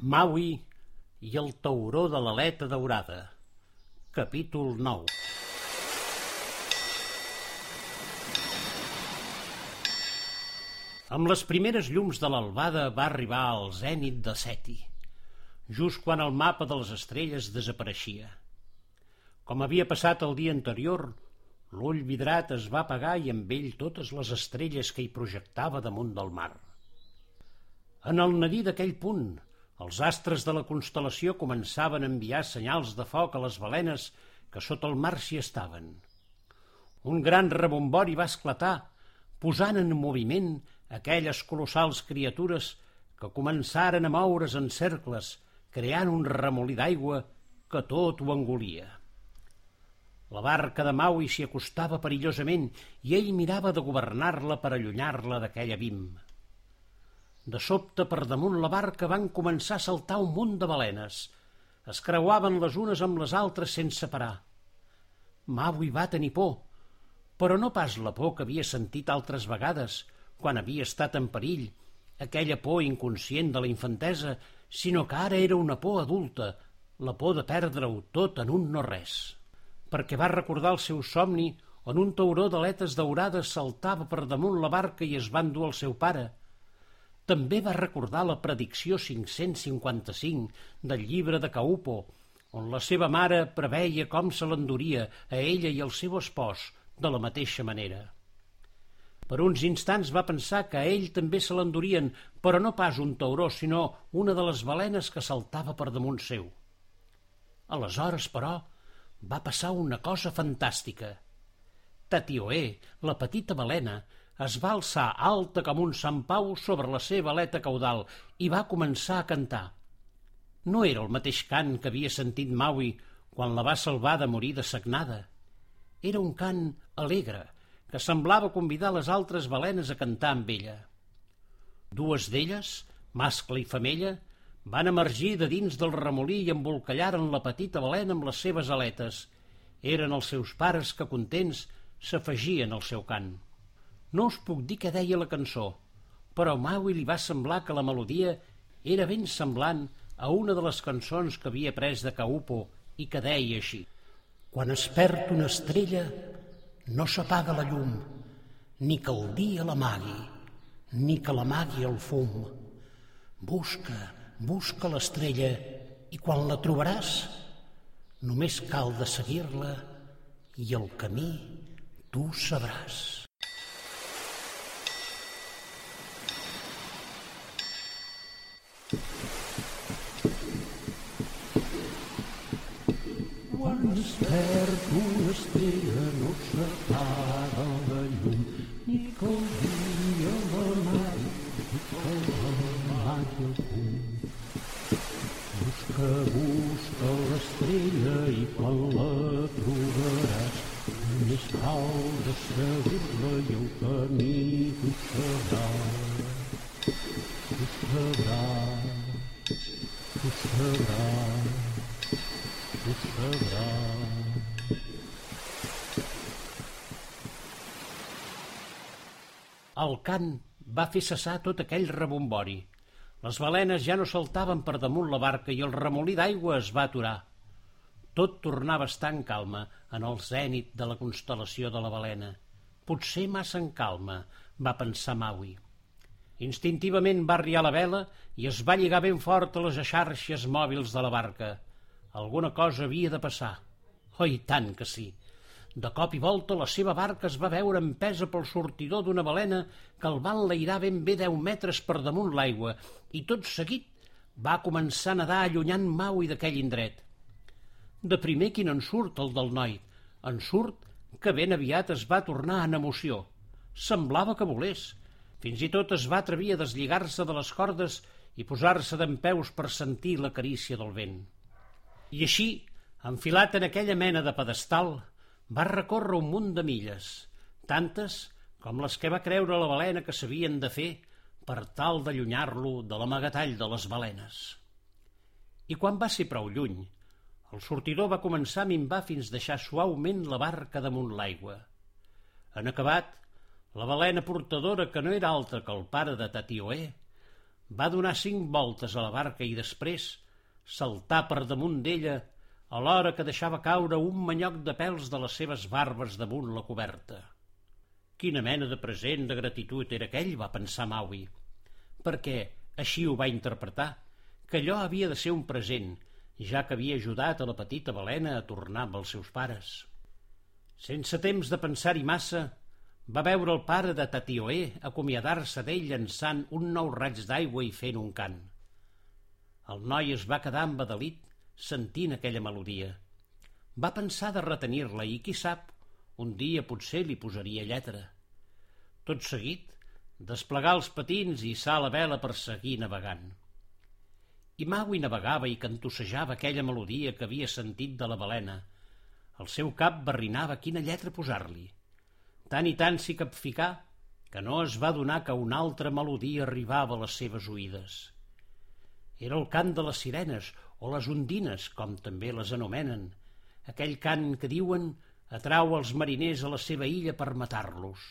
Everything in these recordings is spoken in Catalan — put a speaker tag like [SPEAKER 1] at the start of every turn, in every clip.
[SPEAKER 1] Maui i el tauró de l'aleta daurada. Capítol 9 Amb les primeres llums de l'albada va arribar al zènit de Seti, just quan el mapa de les estrelles desapareixia. Com havia passat el dia anterior, l'ull vidrat es va apagar i amb ell totes les estrelles que hi projectava damunt del mar. En el nadí d'aquell punt, els astres de la constel·lació començaven a enviar senyals de foc a les balenes que sota el mar s'hi estaven. Un gran rebombori va esclatar, posant en moviment aquelles colossals criatures que començaren a moure's en cercles, creant un remolí d'aigua que tot ho engolia. La barca de Maui s'hi acostava perillosament i ell mirava de governar-la per allunyar-la d'aquell abim. De sobte, per damunt la barca van començar a saltar un munt de balenes. Es creuaven les unes amb les altres sense parar. Maui va tenir por, però no pas la por que havia sentit altres vegades, quan havia estat en perill, aquella por inconscient de la infantesa, sinó que ara era una por adulta, la por de perdre-ho tot en un no-res. Perquè va recordar el seu somni on un tauró d'aletes daurades saltava per damunt la barca i es va endur el seu pare. També va recordar la predicció 555 del llibre de Caupo, on la seva mare preveia com se l'enduria a ella i al seu espòs de la mateixa manera. Per uns instants va pensar que a ell també se l'endurien, però no pas un tauró, sinó una de les balenes que saltava per damunt seu. Aleshores, però, va passar una cosa fantàstica. Tatioé, la petita balena, es va alçar alta com un Sant Pau sobre la seva aleta caudal i va començar a cantar. No era el mateix cant que havia sentit Maui quan la va salvar de morir de sagnada. Era un cant alegre, que semblava convidar les altres balenes a cantar amb ella. Dues d'elles, mascle i femella, van emergir de dins del remolí i embolcallaren la petita balena amb les seves aletes. Eren els seus pares que, contents, s'afegien al seu cant. No us puc dir què deia la cançó, però a Maui li va semblar que la melodia era ben semblant a una de les cançons que havia pres de Caupo i que deia així. Quan es perd una estrella, no s'apaga la llum, ni que el dia l'amagui, ni que l'amagui el fum. Busca, busca l'estrella, i quan la trobaràs, només cal de seguir-la i el camí tu sabràs.
[SPEAKER 2] Quan es perd una estrella no s'apaga la llum, ni que el dia l'amari, ni que l'amari el punt. Busca, busca l'estrella i quan la trobaràs, només cal de seguir-la i el camí tu sabràs. Tu sabràs, tu sabràs
[SPEAKER 1] El cant va fer cessar tot aquell rebombori. Les balenes ja no saltaven per damunt la barca i el remolí d'aigua es va aturar. Tot tornava a estar en calma en el zènit de la constel·lació de la balena. Potser massa en calma, va pensar Maui. Instintivament va arriar la vela i es va lligar ben fort a les xarxes mòbils de la barca. Alguna cosa havia de passar. Oh, tant que sí! De cop i volta la seva barca es va veure empesa pel sortidor d'una balena que el va enlairar ben bé deu metres per damunt l'aigua i tot seguit va començar a nedar allunyant Maui d'aquell indret. De primer quin en surt el del noi. En surt que ben aviat es va tornar en emoció. Semblava que volés. Fins i tot es va atrevir a deslligar-se de les cordes i posar-se d'empeus per sentir la carícia del vent. I així, enfilat en aquella mena de pedestal, va recórrer un munt de milles, tantes com les que va creure la balena que s'havien de fer per tal d'allunyar-lo de l'amagatall de les balenes. I quan va ser prou lluny, el sortidor va començar a minvar fins deixar suaument la barca damunt l'aigua. En acabat, la balena portadora, que no era altra que el pare de Tatioé, va donar cinc voltes a la barca i després saltar per damunt d'ella alhora que deixava caure un manyoc de pèls de les seves barbes damunt la coberta. Quina mena de present de gratitud era aquell, va pensar Maui, perquè així ho va interpretar, que allò havia de ser un present, ja que havia ajudat a la petita balena a tornar amb els seus pares. Sense temps de pensar-hi massa, va veure el pare de Tatioé acomiadar-se d'ell llançant un nou raig d'aigua i fent un cant. El noi es va quedar embadalit sentint aquella melodia. Va pensar de retenir-la i, qui sap, un dia potser li posaria lletra. Tot seguit, desplegar els patins i sal a vela per seguir navegant. I Maui navegava i cantussejava aquella melodia que havia sentit de la balena. El seu cap barrinava quina lletra posar-li. Tant i tant s'hi capficà que no es va donar que una altra melodia arribava a les seves oïdes. Era el cant de les sirenes o les ondines, com també les anomenen, aquell cant que diuen atrau els mariners a la seva illa per matar-los.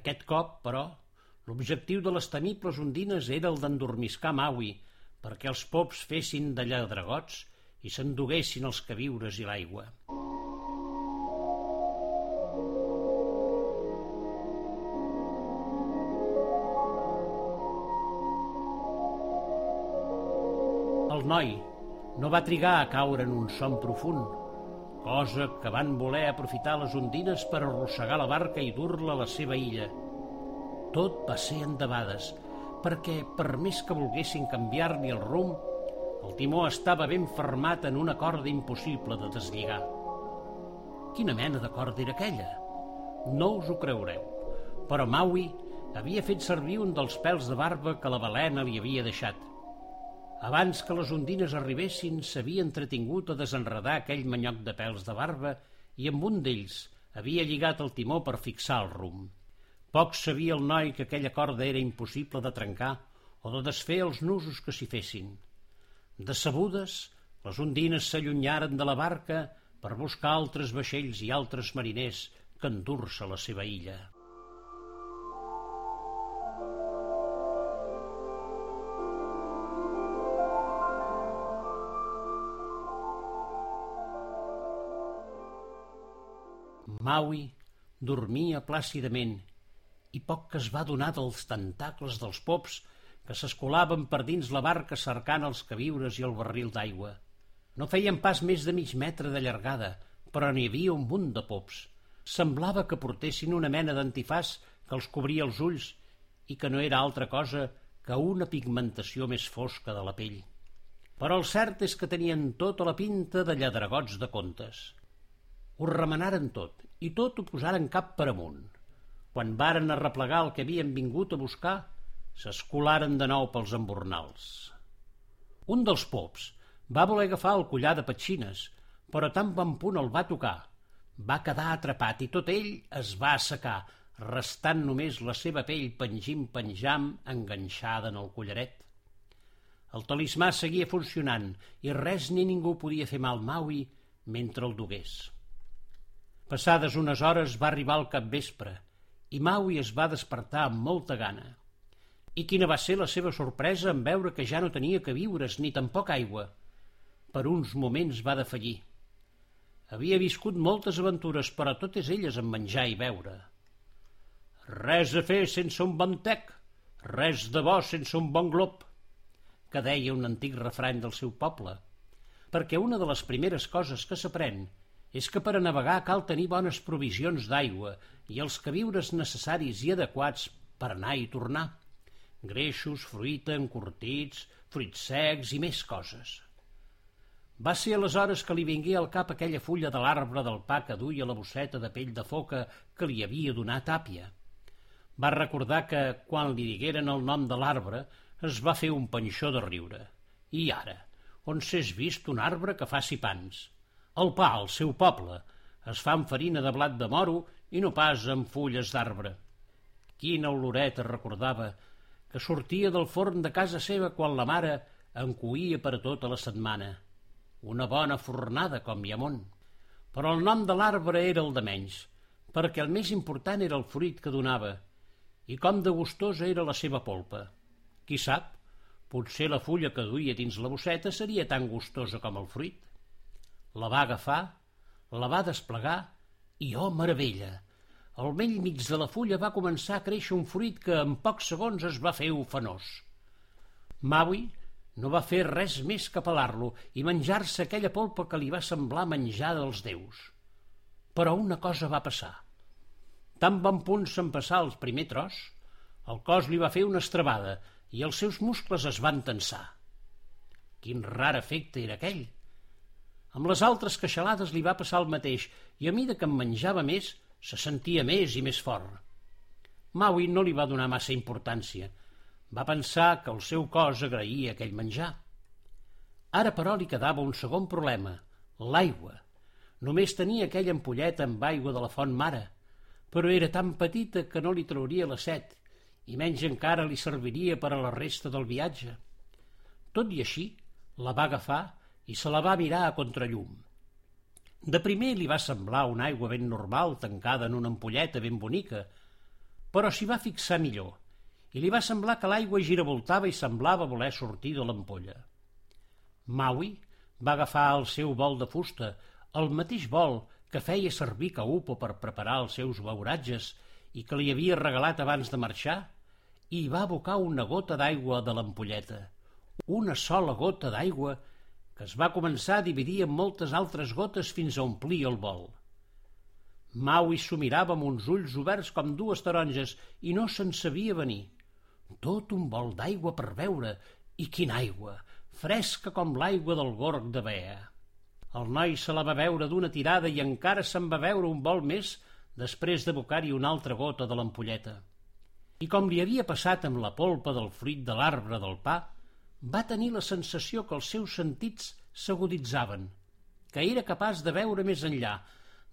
[SPEAKER 1] Aquest cop, però, l'objectiu de les temibles ondines era el d'endormiscar Maui, perquè els pops fessin de lladragots i s'enduguessin els queviures i l'aigua. Noi no va trigar a caure en un son profund, cosa que van voler aprofitar les ondines per arrossegar la barca i dur-la a la seva illa. Tot va ser endebades, perquè, per més que volguessin canviar-li el rumb, el timó estava ben fermat en una corda impossible de deslligar. Quina mena de corda era aquella? No us ho creureu, però Maui havia fet servir un dels pèls de barba que la balena li havia deixat – abans que les ondines arribessin, s'havia entretingut a desenredar aquell manyoc de pèls de barba i amb un d'ells havia lligat el timó per fixar el rumb. Poc sabia el noi que aquella corda era impossible de trencar o de desfer els nusos que s'hi fessin. Decebudes, les ondines s'allunyaren de la barca per buscar altres vaixells i altres mariners que endur-se la seva illa. Maui dormia plàcidament i poc que es va donar dels tentacles dels pops que s'escolaven per dins la barca cercant els queviures i el barril d'aigua. No feien pas més de mig metre de llargada, però n'hi havia un munt de pops. Semblava que portessin una mena d'antifàs que els cobria els ulls i que no era altra cosa que una pigmentació més fosca de la pell. Però el cert és que tenien tota la pinta de lladragots de contes. Ho remenaren tot i tot ho posaren cap per amunt. Quan varen arreplegar el que havien vingut a buscar, s'escolaren de nou pels embornals. Un dels pops va voler agafar el collar de petxines, però tan bon punt el va tocar. Va quedar atrapat i tot ell es va assecar, restant només la seva pell pengim-penjam enganxada en el collaret. El talismà seguia funcionant i res ni ningú podia fer mal Maui mentre el dugués. Passades unes hores va arribar al capvespre i Maui es va despertar amb molta gana. I quina va ser la seva sorpresa en veure que ja no tenia que viures ni tampoc aigua. Per uns moments va defallir. Havia viscut moltes aventures, però totes elles en menjar i beure. Res a fer sense un bon tec, res de bo sense un bon glob, que deia un antic refrany del seu poble, perquè una de les primeres coses que s'aprèn és que per a navegar cal tenir bones provisions d'aigua i els queviures necessaris i adequats per anar i tornar. Greixos, fruita, encurtits, fruits secs i més coses. Va ser aleshores que li vingué al cap aquella fulla de l'arbre del pa que duia la bosseta de pell de foca que li havia donat àpia. Va recordar que, quan li digueren el nom de l'arbre, es va fer un panxó de riure. I ara, on s'és vist un arbre que faci pans? El pa, al seu poble, es fa amb farina de blat de moro i no pas amb fulles d'arbre. Quina oloreta recordava que sortia del forn de casa seva quan la mare en cuïa per tota la setmana. Una bona fornada, com món. Però el nom de l'arbre era el de menys, perquè el més important era el fruit que donava, i com de gustosa era la seva polpa. Qui sap, Potser la fulla que duia dins la bosseta seria tan gustosa com el fruit. La va agafar, la va desplegar i, oh, meravella! Al vell mig de la fulla va començar a créixer un fruit que en pocs segons es va fer ofenós. Maui no va fer res més que pelar-lo i menjar-se aquella polpa que li va semblar menjar dels déus. Però una cosa va passar. Tan bon punt se'n passar el primer tros, el cos li va fer una estrabada i els seus muscles es van tensar. Quin rar efecte era aquell! Amb les altres queixalades li va passar el mateix i a mida que en menjava més, se sentia més i més fort. Maui no li va donar massa importància – va pensar que el seu cos agraïa aquell menjar. Ara, però, li quedava un segon problema, l'aigua. Només tenia aquella ampolleta amb aigua de la font mare, però era tan petita que no li trauria la set, i menys encara li serviria per a la resta del viatge. Tot i així, la va agafar i se la va mirar a contrallum. De primer li va semblar una aigua ben normal tancada en una ampolleta ben bonica, però s'hi va fixar millor i li va semblar que l'aigua giravoltava i semblava voler sortir de l'ampolla. Maui va agafar el seu bol de fusta, el mateix bol que feia servir Caupo per preparar els seus beuratges i que li havia regalat abans de marxar, i va abocar una gota d'aigua de l'ampolleta, una sola gota d'aigua que es va començar a dividir en moltes altres gotes fins a omplir el bol. Maui s'ho mirava amb uns ulls oberts com dues taronges i no se'n sabia venir. Tot un bol d'aigua per beure, i quina aigua, fresca com l'aigua del gorg de Bea. El noi se la va beure d'una tirada i encara se'n va beure un bol més després d'abocar-hi una altra gota de l'ampolleta. I com li havia passat amb la polpa del fruit de l'arbre del pa, va tenir la sensació que els seus sentits s'aguditzaven, que era capaç de veure més enllà,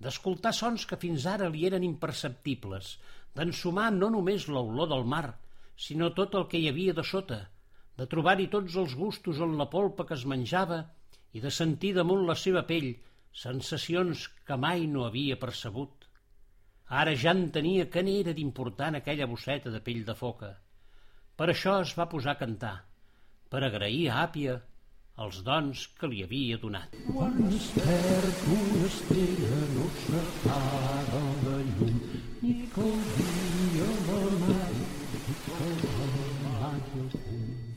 [SPEAKER 1] d'escoltar sons que fins ara li eren imperceptibles, d'ensumar no només l'olor del mar, sinó tot el que hi havia de sota, de trobar-hi tots els gustos en la polpa que es menjava i de sentir damunt la seva pell sensacions que mai no havia percebut. Ara ja entenia que n'era d'important aquella bosseta de pell de foca. Per això es va posar a cantar, per agrair a Àpia els dons que li havia donat.
[SPEAKER 2] Quan es perd una estrella no s'apaga la llum ni que el dia la mar ni que el mar el punt.